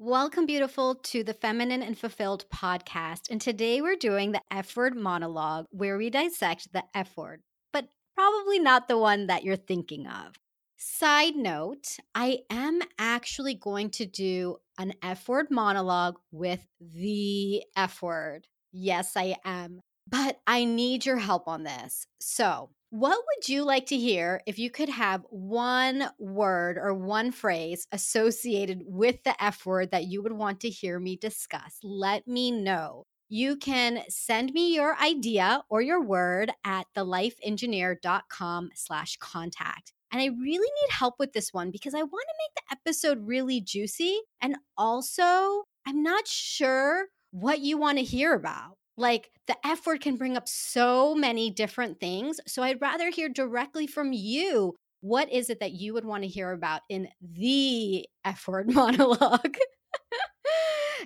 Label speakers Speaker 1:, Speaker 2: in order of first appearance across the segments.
Speaker 1: Welcome, beautiful, to the Feminine and Fulfilled podcast. And today we're doing the F word monologue where we dissect the F word, but probably not the one that you're thinking of. Side note, I am actually going to do an F word monologue with the F word. Yes, I am. But I need your help on this. So, what would you like to hear if you could have one word or one phrase associated with the F word that you would want to hear me discuss? Let me know. You can send me your idea or your word at thelifeengineer.com slash contact. And I really need help with this one because I want to make the episode really juicy. And also, I'm not sure what you want to hear about. Like the F word can bring up so many different things. So I'd rather hear directly from you. What is it that you would want to hear about in the F word monologue?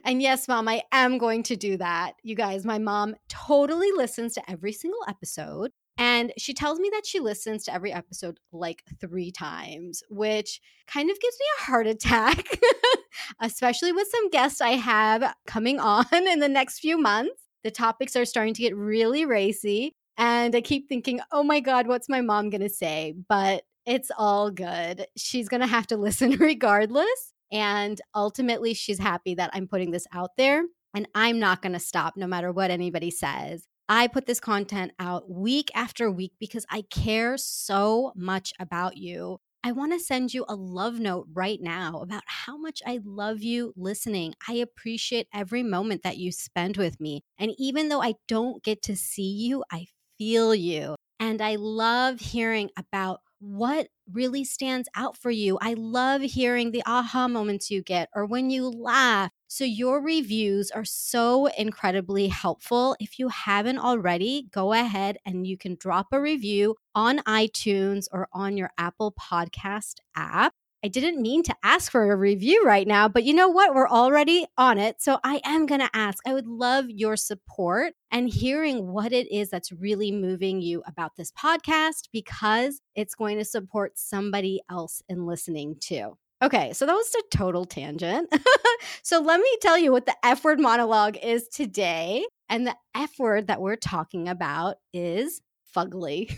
Speaker 1: and yes, mom, I am going to do that. You guys, my mom totally listens to every single episode. And she tells me that she listens to every episode like three times, which kind of gives me a heart attack, especially with some guests I have coming on in the next few months. The topics are starting to get really racy. And I keep thinking, oh my God, what's my mom going to say? But it's all good. She's going to have to listen regardless. And ultimately, she's happy that I'm putting this out there. And I'm not going to stop no matter what anybody says. I put this content out week after week because I care so much about you. I want to send you a love note right now about how much I love you listening. I appreciate every moment that you spend with me. And even though I don't get to see you, I feel you. And I love hearing about what really stands out for you. I love hearing the aha moments you get or when you laugh so, your reviews are so incredibly helpful. If you haven't already, go ahead and you can drop a review on iTunes or on your Apple Podcast app. I didn't mean to ask for a review right now, but you know what? We're already on it. So I am going to ask. I would love your support and hearing what it is that's really moving you about this podcast because it's going to support somebody else in listening too. Okay, so that was a total tangent. so let me tell you what the F word monologue is today. And the F word that we're talking about is fugly.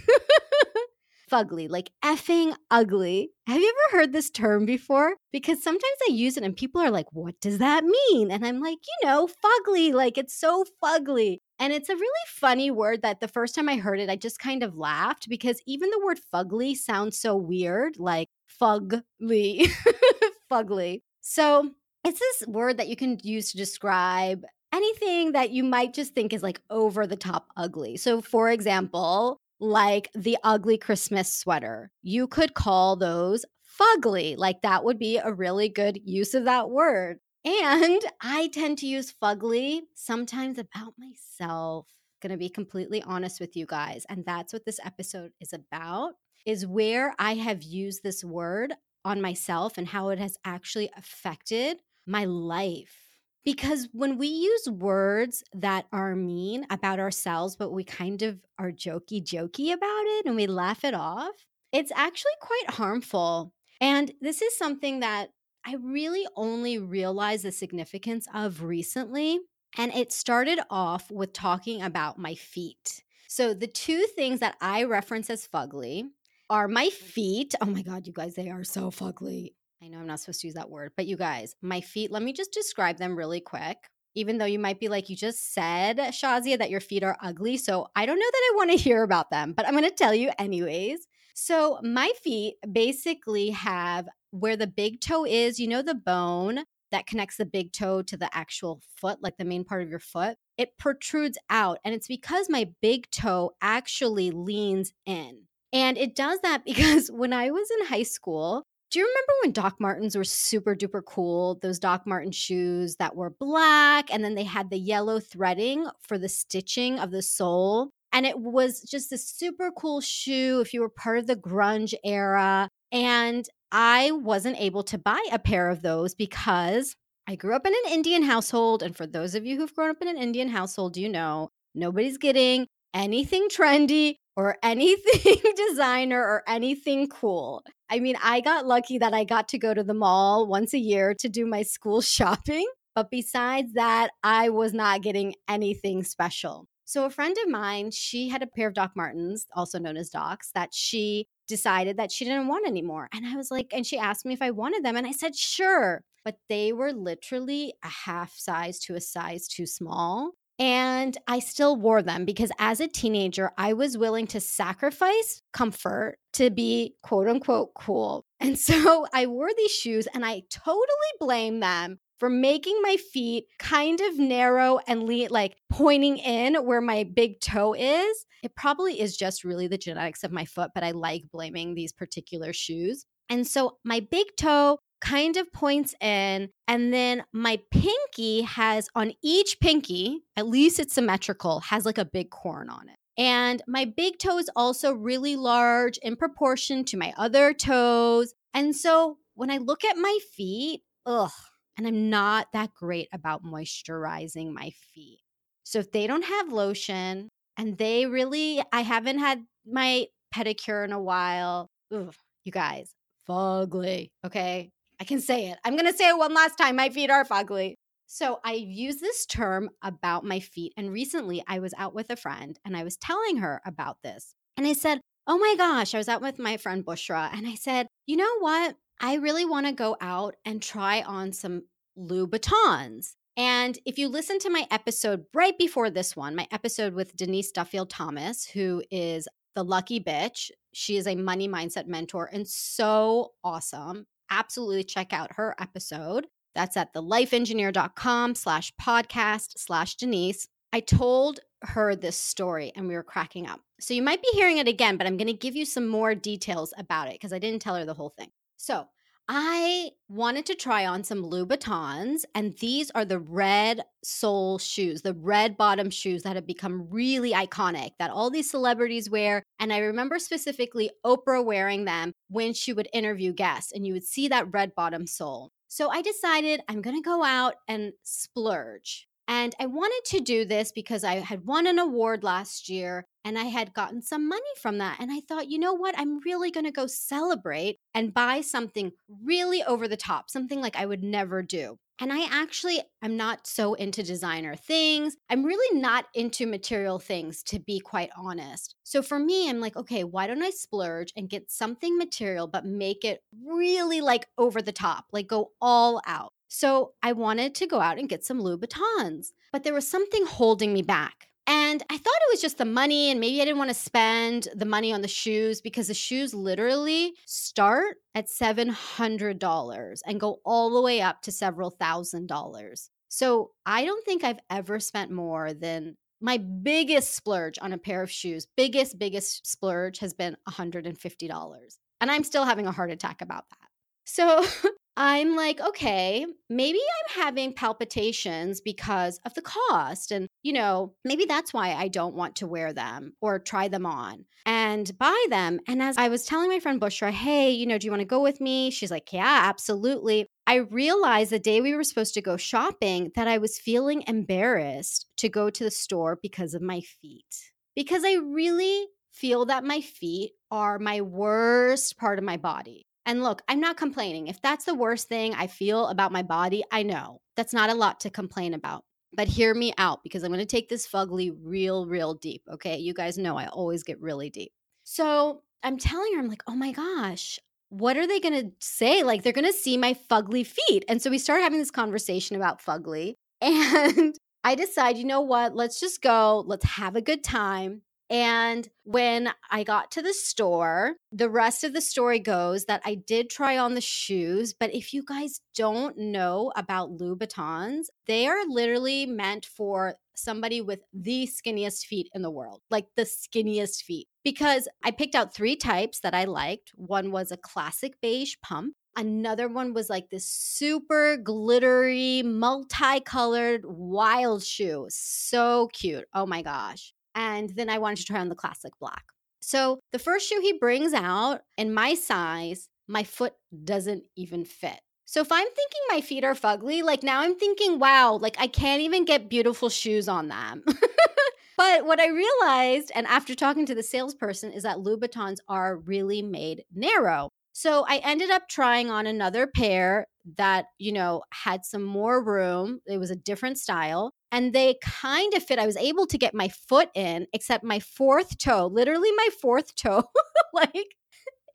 Speaker 1: fugly, like effing ugly. Have you ever heard this term before? Because sometimes I use it and people are like, what does that mean? And I'm like, you know, fugly, like it's so fugly. And it's a really funny word that the first time I heard it, I just kind of laughed because even the word fugly sounds so weird, like fugly, fugly. So it's this word that you can use to describe anything that you might just think is like over the top ugly. So, for example, like the ugly Christmas sweater, you could call those fugly. Like that would be a really good use of that word. And I tend to use fugly sometimes about myself. Gonna be completely honest with you guys. And that's what this episode is about is where I have used this word on myself and how it has actually affected my life. Because when we use words that are mean about ourselves, but we kind of are jokey jokey about it and we laugh it off, it's actually quite harmful. And this is something that I really only realized the significance of recently. And it started off with talking about my feet. So, the two things that I reference as fugly are my mm. feet. Oh my God, you guys, they are so fugly. I know I'm not supposed to use that word, but you guys, my feet, let me just describe them really quick. Even though you might be like, you just said, Shazia, that your feet are ugly. So I don't know that I want to hear about them, but I'm going to tell you anyways. So my feet basically have where the big toe is, you know, the bone that connects the big toe to the actual foot, like the main part of your foot, it protrudes out. And it's because my big toe actually leans in. And it does that because when I was in high school, do you remember when Doc Martens were super duper cool? Those Doc Marten shoes that were black and then they had the yellow threading for the stitching of the sole. And it was just a super cool shoe if you were part of the grunge era. And I wasn't able to buy a pair of those because I grew up in an Indian household. And for those of you who've grown up in an Indian household, you know nobody's getting anything trendy or anything designer or anything cool. I mean, I got lucky that I got to go to the mall once a year to do my school shopping. But besides that, I was not getting anything special. So, a friend of mine, she had a pair of Doc Martens, also known as Docs, that she decided that she didn't want anymore. And I was like, and she asked me if I wanted them. And I said, sure. But they were literally a half size to a size too small. And I still wore them because as a teenager, I was willing to sacrifice comfort to be quote unquote cool. And so I wore these shoes and I totally blame them for making my feet kind of narrow and le- like pointing in where my big toe is. It probably is just really the genetics of my foot, but I like blaming these particular shoes. And so my big toe kind of points in. And then my pinky has on each pinky, at least it's symmetrical, has like a big corn on it. And my big toe is also really large in proportion to my other toes. And so when I look at my feet, ugh, and I'm not that great about moisturizing my feet. So if they don't have lotion and they really, I haven't had my pedicure in a while, ugh, you guys, fugly, okay? I can say it. I'm going to say it one last time. My feet are fugly. So I use this term about my feet. And recently I was out with a friend and I was telling her about this. And I said, Oh my gosh, I was out with my friend Bushra. And I said, You know what? I really want to go out and try on some Louboutins. And if you listen to my episode right before this one, my episode with Denise Duffield Thomas, who is the lucky bitch, she is a money mindset mentor and so awesome absolutely check out her episode. That's at thelifeengineer.com slash podcast slash Denise. I told her this story and we were cracking up. So you might be hearing it again, but I'm going to give you some more details about it because I didn't tell her the whole thing. So I wanted to try on some Louboutins, and these are the red sole shoes, the red bottom shoes that have become really iconic that all these celebrities wear. And I remember specifically Oprah wearing them when she would interview guests, and you would see that red bottom sole. So I decided I'm going to go out and splurge. And I wanted to do this because I had won an award last year and I had gotten some money from that. And I thought, you know what? I'm really going to go celebrate and buy something really over the top, something like I would never do. And I actually am not so into designer things. I'm really not into material things, to be quite honest. So for me, I'm like, okay, why don't I splurge and get something material, but make it really like over the top, like go all out? So I wanted to go out and get some Louboutins, but there was something holding me back. And I thought it was just the money, and maybe I didn't want to spend the money on the shoes because the shoes literally start at $700 and go all the way up to several thousand dollars. So I don't think I've ever spent more than my biggest splurge on a pair of shoes, biggest, biggest splurge has been $150. And I'm still having a heart attack about that. So I'm like, okay, maybe I'm having palpitations because of the cost. And, you know, maybe that's why I don't want to wear them or try them on and buy them. And as I was telling my friend Bushra, hey, you know, do you want to go with me? She's like, yeah, absolutely. I realized the day we were supposed to go shopping that I was feeling embarrassed to go to the store because of my feet. Because I really feel that my feet are my worst part of my body. And look, I'm not complaining. If that's the worst thing I feel about my body, I know that's not a lot to complain about. But hear me out because I'm going to take this fugly real, real deep. Okay. You guys know I always get really deep. So I'm telling her, I'm like, oh my gosh, what are they going to say? Like, they're going to see my fugly feet. And so we start having this conversation about fugly. And I decide, you know what? Let's just go. Let's have a good time. And when I got to the store, the rest of the story goes that I did try on the shoes. But if you guys don't know about Louboutins, they are literally meant for somebody with the skinniest feet in the world, like the skinniest feet. Because I picked out three types that I liked. One was a classic beige pump. Another one was like this super glittery, multicolored, wild shoe. So cute. Oh my gosh. And then I wanted to try on the classic black. So the first shoe he brings out in my size, my foot doesn't even fit. So if I'm thinking my feet are fugly, like now I'm thinking, wow, like I can't even get beautiful shoes on them. but what I realized, and after talking to the salesperson, is that Louboutins are really made narrow. So I ended up trying on another pair that, you know, had some more room. It was a different style and they kind of fit. I was able to get my foot in, except my fourth toe, literally my fourth toe, like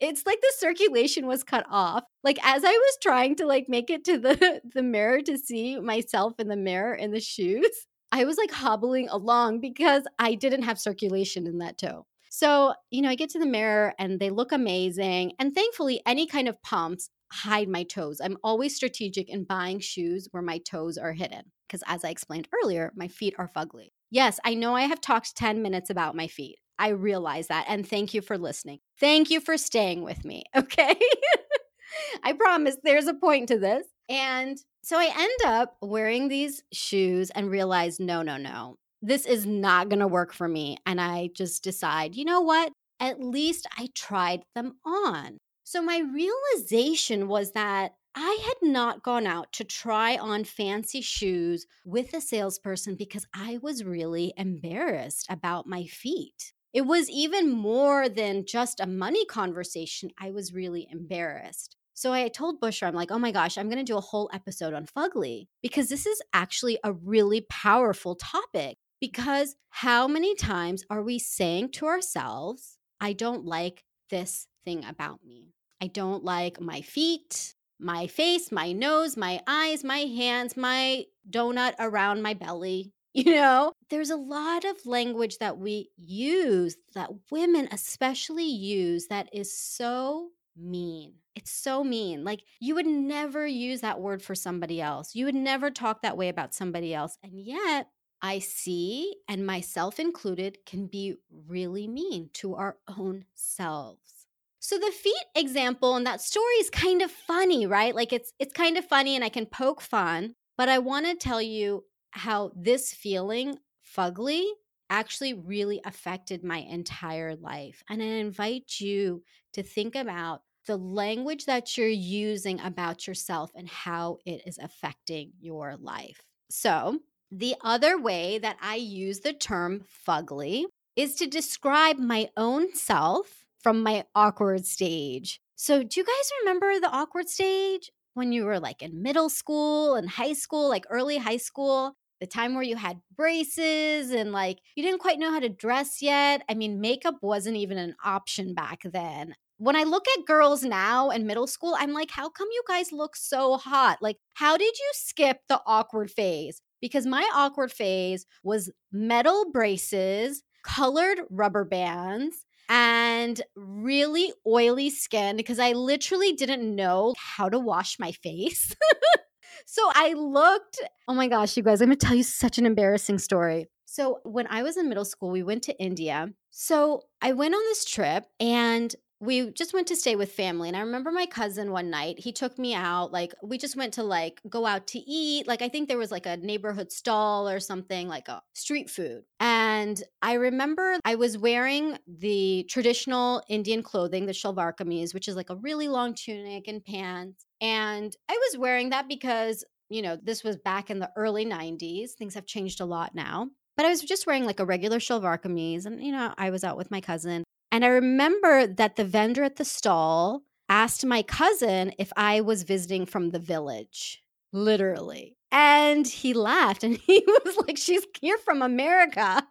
Speaker 1: it's like the circulation was cut off. Like as I was trying to like make it to the the mirror to see myself in the mirror in the shoes, I was like hobbling along because I didn't have circulation in that toe. So, you know, I get to the mirror and they look amazing. And thankfully, any kind of pumps hide my toes. I'm always strategic in buying shoes where my toes are hidden because, as I explained earlier, my feet are fugly. Yes, I know I have talked 10 minutes about my feet. I realize that. And thank you for listening. Thank you for staying with me. Okay. I promise there's a point to this. And so I end up wearing these shoes and realize no, no, no this is not going to work for me. And I just decide, you know what? At least I tried them on. So my realization was that I had not gone out to try on fancy shoes with a salesperson because I was really embarrassed about my feet. It was even more than just a money conversation. I was really embarrassed. So I told Bushra, I'm like, oh my gosh, I'm going to do a whole episode on fugly because this is actually a really powerful topic. Because how many times are we saying to ourselves, I don't like this thing about me? I don't like my feet, my face, my nose, my eyes, my hands, my donut around my belly. You know, there's a lot of language that we use that women especially use that is so mean. It's so mean. Like you would never use that word for somebody else. You would never talk that way about somebody else. And yet, I see, and myself included, can be really mean to our own selves. So the feet example and that story is kind of funny, right? Like it's it's kind of funny and I can poke fun, but I want to tell you how this feeling fugly actually really affected my entire life. And I invite you to think about the language that you're using about yourself and how it is affecting your life. So, the other way that I use the term fugly is to describe my own self from my awkward stage. So, do you guys remember the awkward stage when you were like in middle school and high school, like early high school? The time where you had braces and like you didn't quite know how to dress yet. I mean, makeup wasn't even an option back then when I look at girls now in middle school, I'm like, how come you guys look so hot? Like, how did you skip the awkward phase? Because my awkward phase was metal braces, colored rubber bands, and really oily skin because I literally didn't know how to wash my face. so I looked, oh my gosh, you guys, I'm gonna tell you such an embarrassing story. So when I was in middle school, we went to India. So I went on this trip and we just went to stay with family and i remember my cousin one night he took me out like we just went to like go out to eat like i think there was like a neighborhood stall or something like a street food and i remember i was wearing the traditional indian clothing the shalwar kameez which is like a really long tunic and pants and i was wearing that because you know this was back in the early 90s things have changed a lot now but I was just wearing like a regular shalwar kameez, and you know, I was out with my cousin, and I remember that the vendor at the stall asked my cousin if I was visiting from the village, literally. And he laughed and he was like, She's here from America.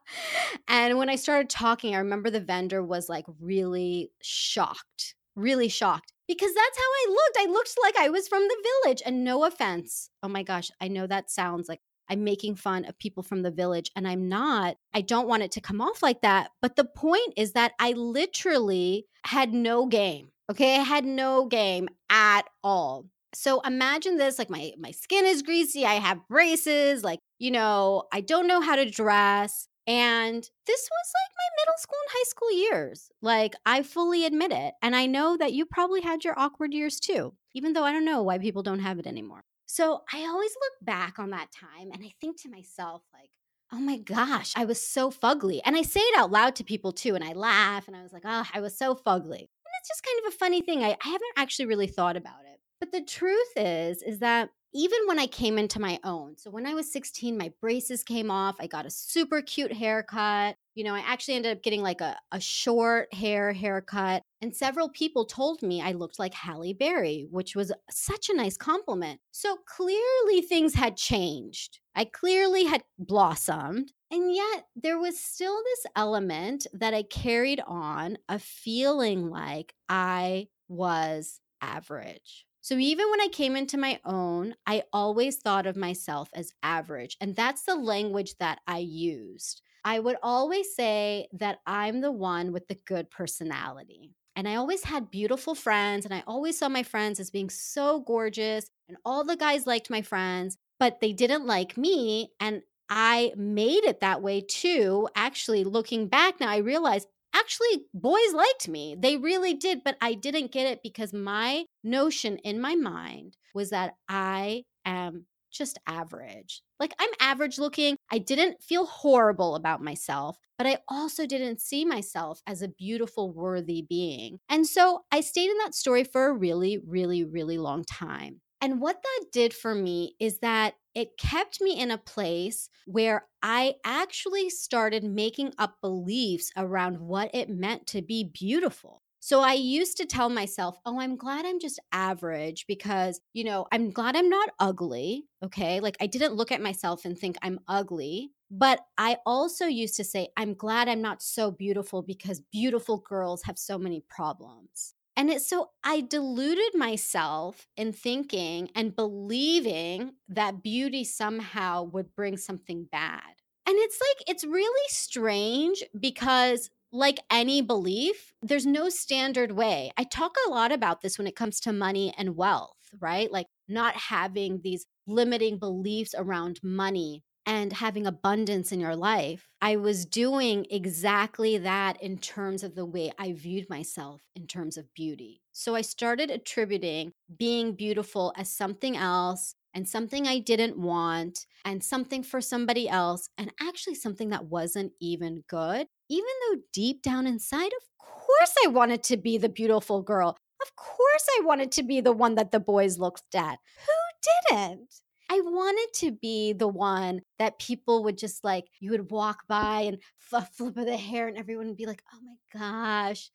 Speaker 1: And when I started talking, I remember the vendor was like really shocked, really shocked because that's how I looked. I looked like I was from the village. And no offense. Oh my gosh, I know that sounds like I'm making fun of people from the village and I'm not. I don't want it to come off like that. But the point is that I literally had no game. Okay. I had no game at all. So imagine this like my my skin is greasy, I have braces, like, you know, I don't know how to dress. And this was like my middle school and high school years. Like, I fully admit it. And I know that you probably had your awkward years too, even though I don't know why people don't have it anymore. So I always look back on that time and I think to myself, like, oh my gosh, I was so fugly. And I say it out loud to people too. And I laugh and I was like, oh, I was so fugly. And it's just kind of a funny thing. I, I haven't actually really thought about it. But the truth is, is that even when I came into my own, so when I was 16, my braces came off. I got a super cute haircut. You know, I actually ended up getting like a, a short hair haircut. And several people told me I looked like Halle Berry, which was such a nice compliment. So clearly things had changed. I clearly had blossomed. And yet there was still this element that I carried on of feeling like I was average. So even when I came into my own, I always thought of myself as average. And that's the language that I used. I would always say that I'm the one with the good personality. And I always had beautiful friends, and I always saw my friends as being so gorgeous. And all the guys liked my friends, but they didn't like me. And I made it that way too. Actually, looking back now, I realize actually boys liked me. They really did, but I didn't get it because my notion in my mind was that I am just average. Like I'm average looking. I didn't feel horrible about myself, but I also didn't see myself as a beautiful, worthy being. And so I stayed in that story for a really, really, really long time. And what that did for me is that it kept me in a place where I actually started making up beliefs around what it meant to be beautiful. So I used to tell myself, oh, I'm glad I'm just average because, you know, I'm glad I'm not ugly. Okay. Like I didn't look at myself and think I'm ugly. But I also used to say, I'm glad I'm not so beautiful because beautiful girls have so many problems. And it's so I deluded myself in thinking and believing that beauty somehow would bring something bad. And it's like, it's really strange because, like any belief, there's no standard way. I talk a lot about this when it comes to money and wealth, right? Like not having these limiting beliefs around money and having abundance in your life, I was doing exactly that in terms of the way I viewed myself in terms of beauty. So I started attributing being beautiful as something else and something I didn't want and something for somebody else and actually something that wasn't even good. Even though deep down inside, of course, I wanted to be the beautiful girl. Of course, I wanted to be the one that the boys looked at. Who didn't? I wanted to be the one that people would just like, you would walk by and flip, of the hair, and everyone would be like, oh my gosh.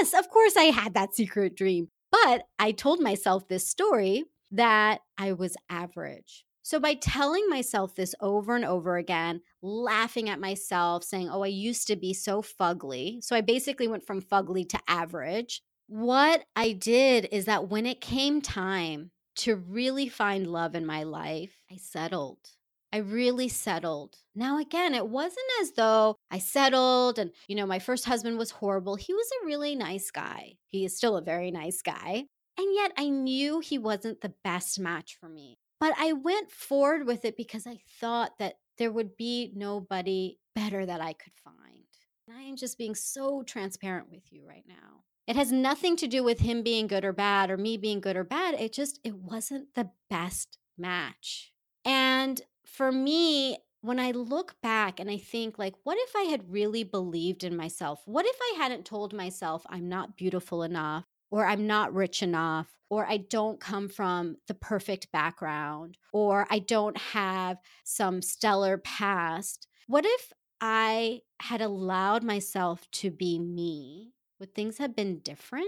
Speaker 1: Yes, of course, I had that secret dream. But I told myself this story that I was average. So, by telling myself this over and over again, laughing at myself, saying, Oh, I used to be so fugly. So, I basically went from fugly to average. What I did is that when it came time to really find love in my life, I settled. I really settled. Now, again, it wasn't as though I settled and, you know, my first husband was horrible. He was a really nice guy. He is still a very nice guy. And yet I knew he wasn't the best match for me. But I went forward with it because I thought that there would be nobody better that I could find. And I am just being so transparent with you right now. It has nothing to do with him being good or bad or me being good or bad. It just, it wasn't the best match. And for me, when I look back and I think, like, what if I had really believed in myself? What if I hadn't told myself I'm not beautiful enough, or I'm not rich enough, or I don't come from the perfect background, or I don't have some stellar past? What if I had allowed myself to be me would things have been different?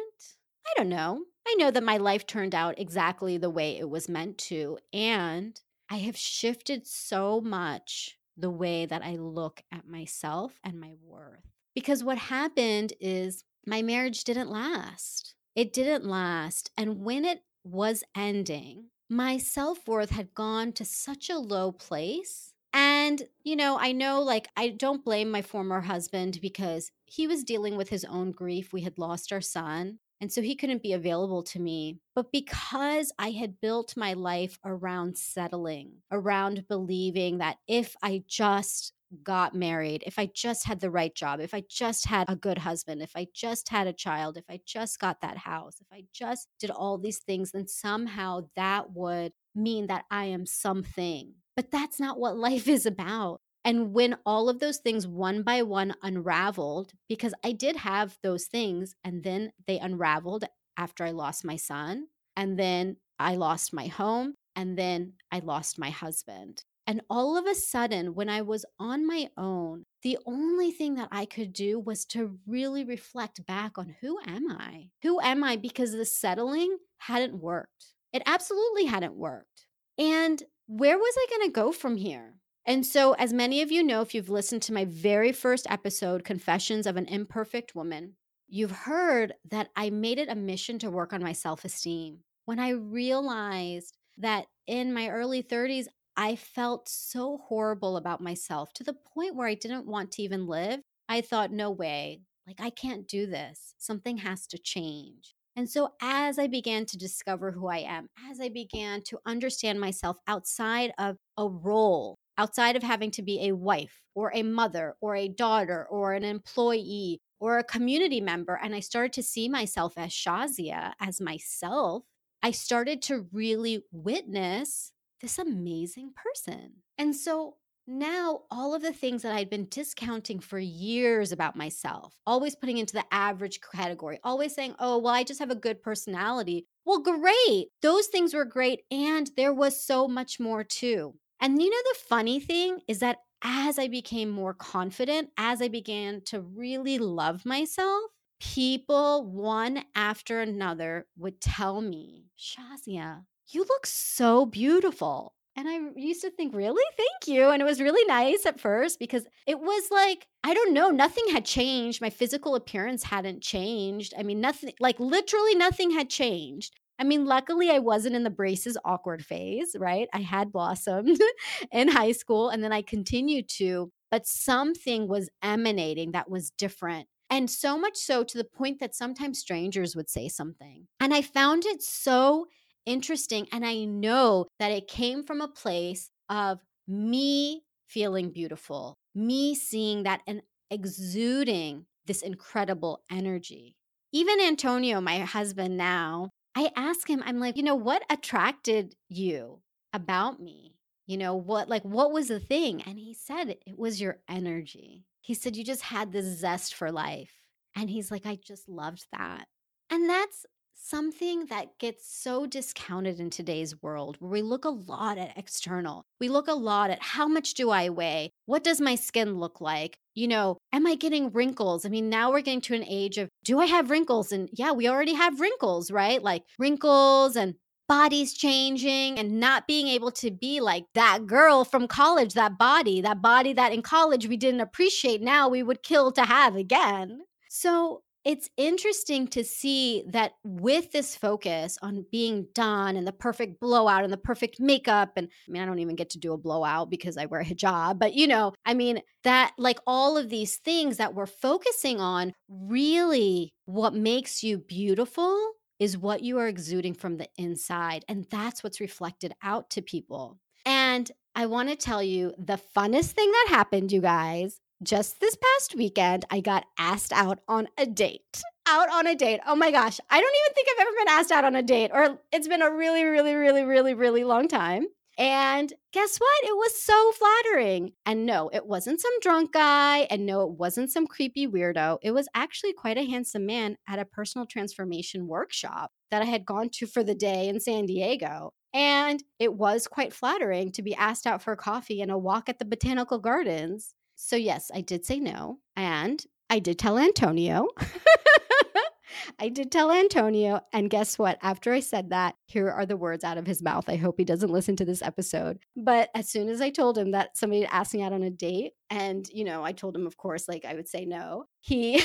Speaker 1: I don't know. I know that my life turned out exactly the way it was meant to. And I have shifted so much the way that I look at myself and my worth. Because what happened is my marriage didn't last. It didn't last. And when it was ending, my self worth had gone to such a low place and, you know, I know like I don't blame my former husband because he was dealing with his own grief. We had lost our son. And so he couldn't be available to me. But because I had built my life around settling, around believing that if I just got married, if I just had the right job, if I just had a good husband, if I just had a child, if I just got that house, if I just did all these things, then somehow that would mean that I am something but that's not what life is about. And when all of those things one by one unraveled, because I did have those things, and then they unraveled after I lost my son, and then I lost my home, and then I lost my husband. And all of a sudden, when I was on my own, the only thing that I could do was to really reflect back on who am I? Who am I? Because the settling hadn't worked. It absolutely hadn't worked. And where was I going to go from here? And so, as many of you know, if you've listened to my very first episode, Confessions of an Imperfect Woman, you've heard that I made it a mission to work on my self esteem. When I realized that in my early 30s, I felt so horrible about myself to the point where I didn't want to even live. I thought, no way, like I can't do this. Something has to change. And so, as I began to discover who I am, as I began to understand myself outside of a role, outside of having to be a wife or a mother or a daughter or an employee or a community member, and I started to see myself as Shazia, as myself, I started to really witness this amazing person. And so now all of the things that I'd been discounting for years about myself, always putting into the average category, always saying, oh, well, I just have a good personality. Well, great. Those things were great. And there was so much more too. And you know, the funny thing is that as I became more confident, as I began to really love myself, people one after another would tell me, Shazia, you look so beautiful. And I used to think, really? Thank you. And it was really nice at first because it was like, I don't know, nothing had changed. My physical appearance hadn't changed. I mean, nothing, like literally nothing had changed. I mean, luckily, I wasn't in the braces awkward phase, right? I had blossomed in high school and then I continued to, but something was emanating that was different. And so much so to the point that sometimes strangers would say something. And I found it so interesting. And I know that it came from a place of me feeling beautiful, me seeing that and exuding this incredible energy. Even Antonio, my husband now, I ask him, I'm like, you know, what attracted you about me? You know, what, like, what was the thing? And he said, it was your energy. He said, you just had this zest for life. And he's like, I just loved that. And that's something that gets so discounted in today's world where we look a lot at external. We look a lot at how much do I weigh? What does my skin look like? You know, am I getting wrinkles? I mean, now we're getting to an age of do I have wrinkles? And yeah, we already have wrinkles, right? Like wrinkles and bodies changing and not being able to be like that girl from college, that body, that body that in college we didn't appreciate. Now we would kill to have again. So it's interesting to see that with this focus on being done and the perfect blowout and the perfect makeup and I mean I don't even get to do a blowout because I wear a hijab but you know I mean that like all of these things that we're focusing on really what makes you beautiful is what you are exuding from the inside and that's what's reflected out to people. And I want to tell you the funnest thing that happened you guys just this past weekend, I got asked out on a date. Out on a date. Oh my gosh. I don't even think I've ever been asked out on a date, or it's been a really, really, really, really, really long time. And guess what? It was so flattering. And no, it wasn't some drunk guy. And no, it wasn't some creepy weirdo. It was actually quite a handsome man at a personal transformation workshop that I had gone to for the day in San Diego. And it was quite flattering to be asked out for coffee and a walk at the botanical gardens so, yes, I did say no. And I did tell Antonio. I did tell Antonio. And guess what? After I said that, here are the words out of his mouth. I hope he doesn't listen to this episode. But as soon as I told him that somebody asked me out on a date, and, you know, I told him, of course, like I would say no, he.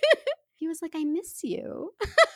Speaker 1: he was like, I miss you.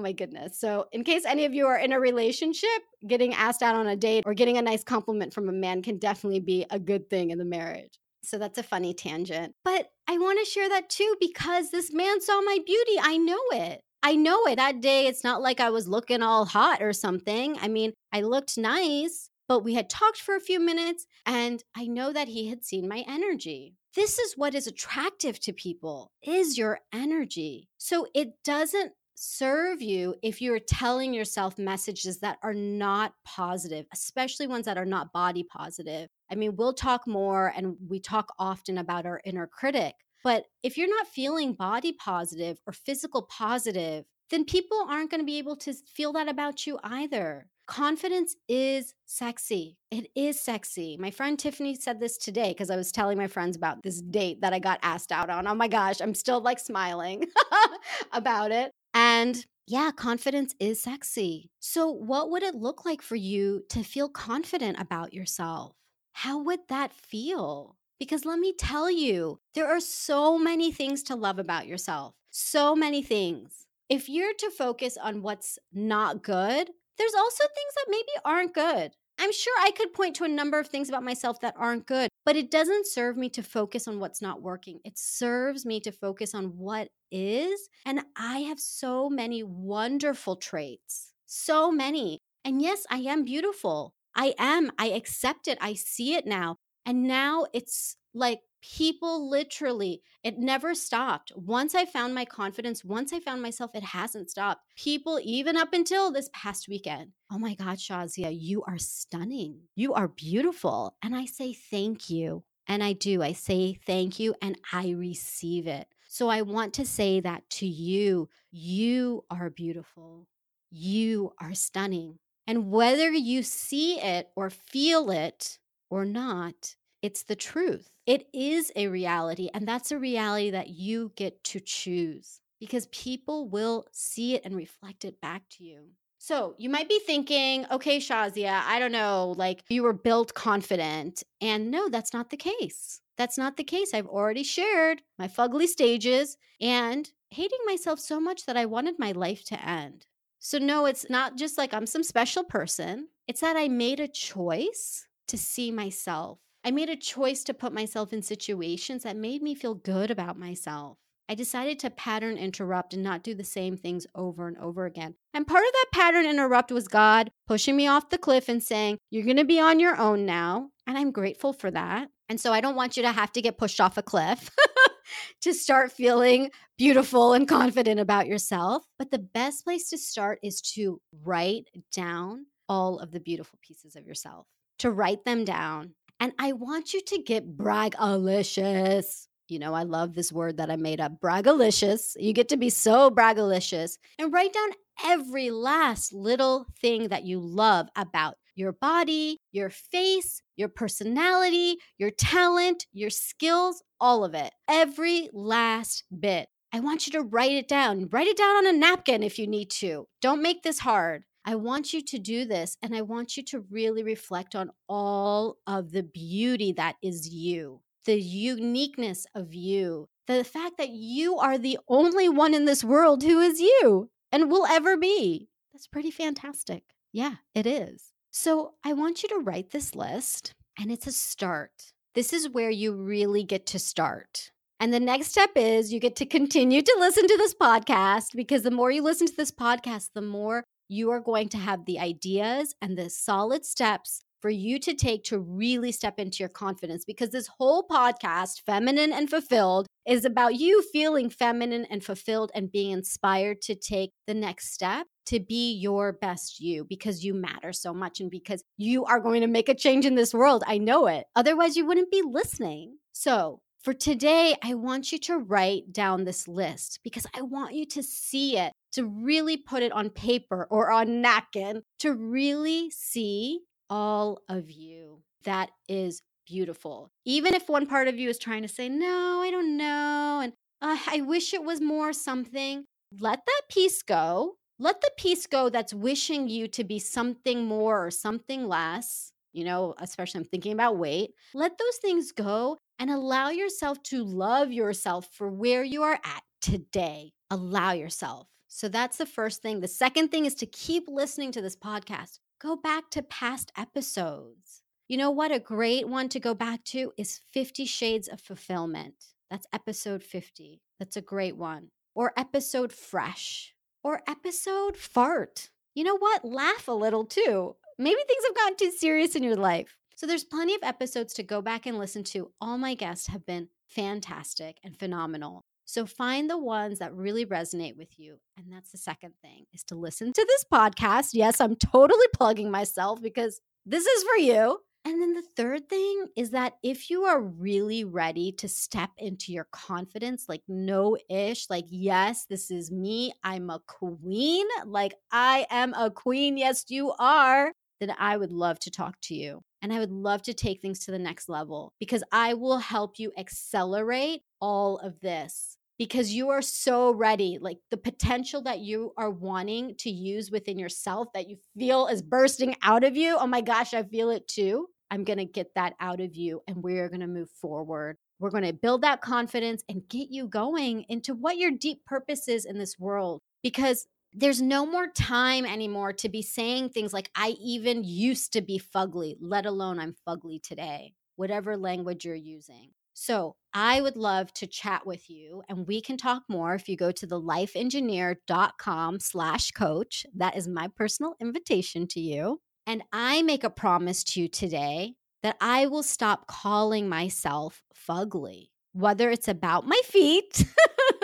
Speaker 1: Oh my goodness. So, in case any of you are in a relationship, getting asked out on a date or getting a nice compliment from a man can definitely be a good thing in the marriage. So, that's a funny tangent. But I want to share that too because this man saw my beauty. I know it. I know it. That day, it's not like I was looking all hot or something. I mean, I looked nice, but we had talked for a few minutes and I know that he had seen my energy. This is what is attractive to people is your energy. So it doesn't serve you if you're telling yourself messages that are not positive, especially ones that are not body positive. I mean, we'll talk more and we talk often about our inner critic, but if you're not feeling body positive or physical positive, then people aren't going to be able to feel that about you either. confidence is sexy. It is sexy. My friend Tiffany said this today because I was telling my friends about this date that I got asked out on. Oh my gosh, I'm still like smiling about it. And yeah, confidence is sexy. So, what would it look like for you to feel confident about yourself? How would that feel? Because let me tell you, there are so many things to love about yourself. So many things. If you're to focus on what's not good, there's also things that maybe aren't good. I'm sure I could point to a number of things about myself that aren't good, but it doesn't serve me to focus on what's not working. It serves me to focus on what is. And I have so many wonderful traits, so many. And yes, I am beautiful. I am. I accept it. I see it now. And now it's like people literally, it never stopped. Once I found my confidence, once I found myself, it hasn't stopped. People, even up until this past weekend, oh my God, Shazia, you are stunning. You are beautiful. And I say thank you. And I do. I say thank you and I receive it. So I want to say that to you. You are beautiful. You are stunning. And whether you see it or feel it or not, it's the truth. It is a reality, and that's a reality that you get to choose because people will see it and reflect it back to you. So you might be thinking, okay, Shazia, I don't know, like you were built confident. And no, that's not the case. That's not the case. I've already shared my fugly stages and hating myself so much that I wanted my life to end. So, no, it's not just like I'm some special person. It's that I made a choice to see myself I made a choice to put myself in situations that made me feel good about myself. I decided to pattern interrupt and not do the same things over and over again. And part of that pattern interrupt was God pushing me off the cliff and saying, You're going to be on your own now. And I'm grateful for that. And so I don't want you to have to get pushed off a cliff to start feeling beautiful and confident about yourself. But the best place to start is to write down all of the beautiful pieces of yourself, to write them down and I want you to get bragalicious. You know, I love this word that I made up, bragalicious. You get to be so bragalicious and write down every last little thing that you love about your body, your face, your personality, your talent, your skills, all of it. Every last bit. I want you to write it down. Write it down on a napkin if you need to. Don't make this hard. I want you to do this and I want you to really reflect on all of the beauty that is you, the uniqueness of you, the fact that you are the only one in this world who is you and will ever be. That's pretty fantastic. Yeah, it is. So I want you to write this list and it's a start. This is where you really get to start. And the next step is you get to continue to listen to this podcast because the more you listen to this podcast, the more you are going to have the ideas and the solid steps for you to take to really step into your confidence because this whole podcast, Feminine and Fulfilled, is about you feeling feminine and fulfilled and being inspired to take the next step to be your best you because you matter so much and because you are going to make a change in this world. I know it. Otherwise, you wouldn't be listening. So, for today, I want you to write down this list because I want you to see it to really put it on paper or on napkin to really see all of you. That is beautiful. Even if one part of you is trying to say, no, I don't know, and uh, I wish it was more something, let that piece go. Let the piece go that's wishing you to be something more or something less. You know, especially I'm thinking about weight. Let those things go and allow yourself to love yourself for where you are at today. Allow yourself. So that's the first thing. The second thing is to keep listening to this podcast. Go back to past episodes. You know what? A great one to go back to is 50 Shades of Fulfillment. That's episode 50. That's a great one. Or episode Fresh. Or episode Fart. You know what? Laugh a little too. Maybe things have gotten too serious in your life. So there's plenty of episodes to go back and listen to. All my guests have been fantastic and phenomenal. So find the ones that really resonate with you. And that's the second thing is to listen to this podcast. Yes, I'm totally plugging myself because this is for you. And then the third thing is that if you are really ready to step into your confidence, like no ish, like, yes, this is me, I'm a queen, like, I am a queen, yes, you are, then I would love to talk to you. And I would love to take things to the next level because I will help you accelerate all of this because you are so ready. Like the potential that you are wanting to use within yourself that you feel is bursting out of you. Oh my gosh, I feel it too. I'm going to get that out of you and we're going to move forward. We're going to build that confidence and get you going into what your deep purpose is in this world. Because there's no more time anymore to be saying things like, I even used to be fugly, let alone I'm fugly today, whatever language you're using. So I would love to chat with you and we can talk more if you go to the lifeengineer.com slash coach. That is my personal invitation to you. And I make a promise to you today that I will stop calling myself fugly, whether it's about my feet.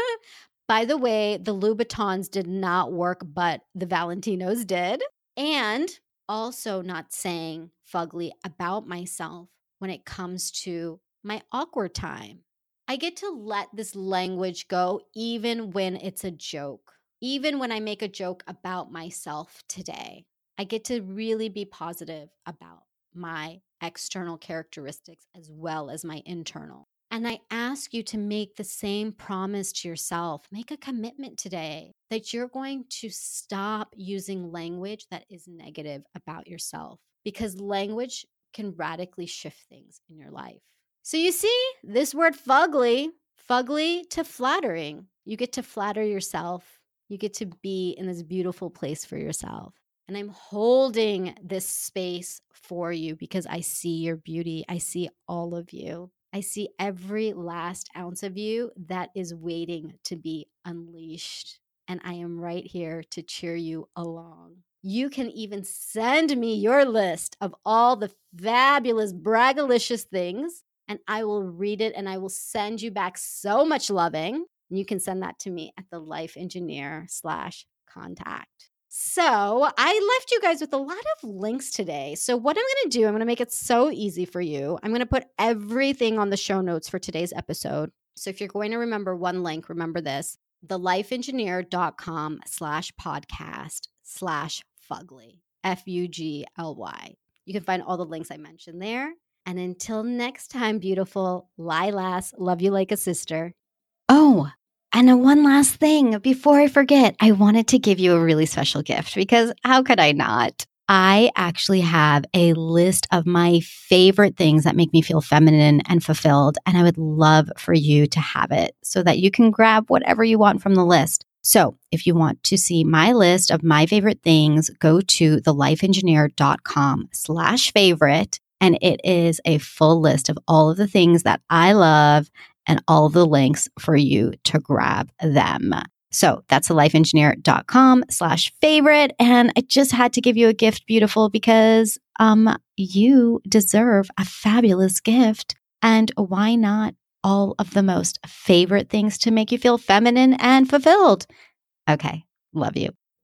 Speaker 1: By the way, the Louboutins did not work, but the Valentinos did. And also not saying fugly about myself when it comes to my awkward time. I get to let this language go even when it's a joke, even when I make a joke about myself today. I get to really be positive about my external characteristics as well as my internal. And I ask you to make the same promise to yourself. Make a commitment today that you're going to stop using language that is negative about yourself because language can radically shift things in your life. So you see, this word fugly, fugly to flattering. You get to flatter yourself. You get to be in this beautiful place for yourself. And I'm holding this space for you because I see your beauty. I see all of you. I see every last ounce of you that is waiting to be unleashed. And I am right here to cheer you along. You can even send me your list of all the fabulous, braggalicious things and I will read it and I will send you back so much loving. And You can send that to me at the life engineer slash contact. So I left you guys with a lot of links today. So what I'm going to do, I'm going to make it so easy for you. I'm going to put everything on the show notes for today's episode. So if you're going to remember one link, remember this, thelifeengineer.com slash podcast slash fugly, F-U-G-L-Y. You can find all the links I mentioned there. And until next time, beautiful Lilas, love you like a sister. Oh, and one last thing before I forget, I wanted to give you a really special gift because how could I not? I actually have a list of my favorite things that make me feel feminine and fulfilled. And I would love for you to have it so that you can grab whatever you want from the list. So if you want to see my list of my favorite things, go to thelifeengineer.com slash favorite and it is a full list of all of the things that I love and all the links for you to grab them. So that's thelifeengineer.com slash favorite. And I just had to give you a gift, beautiful, because um you deserve a fabulous gift. And why not all of the most favorite things to make you feel feminine and fulfilled? Okay. Love you.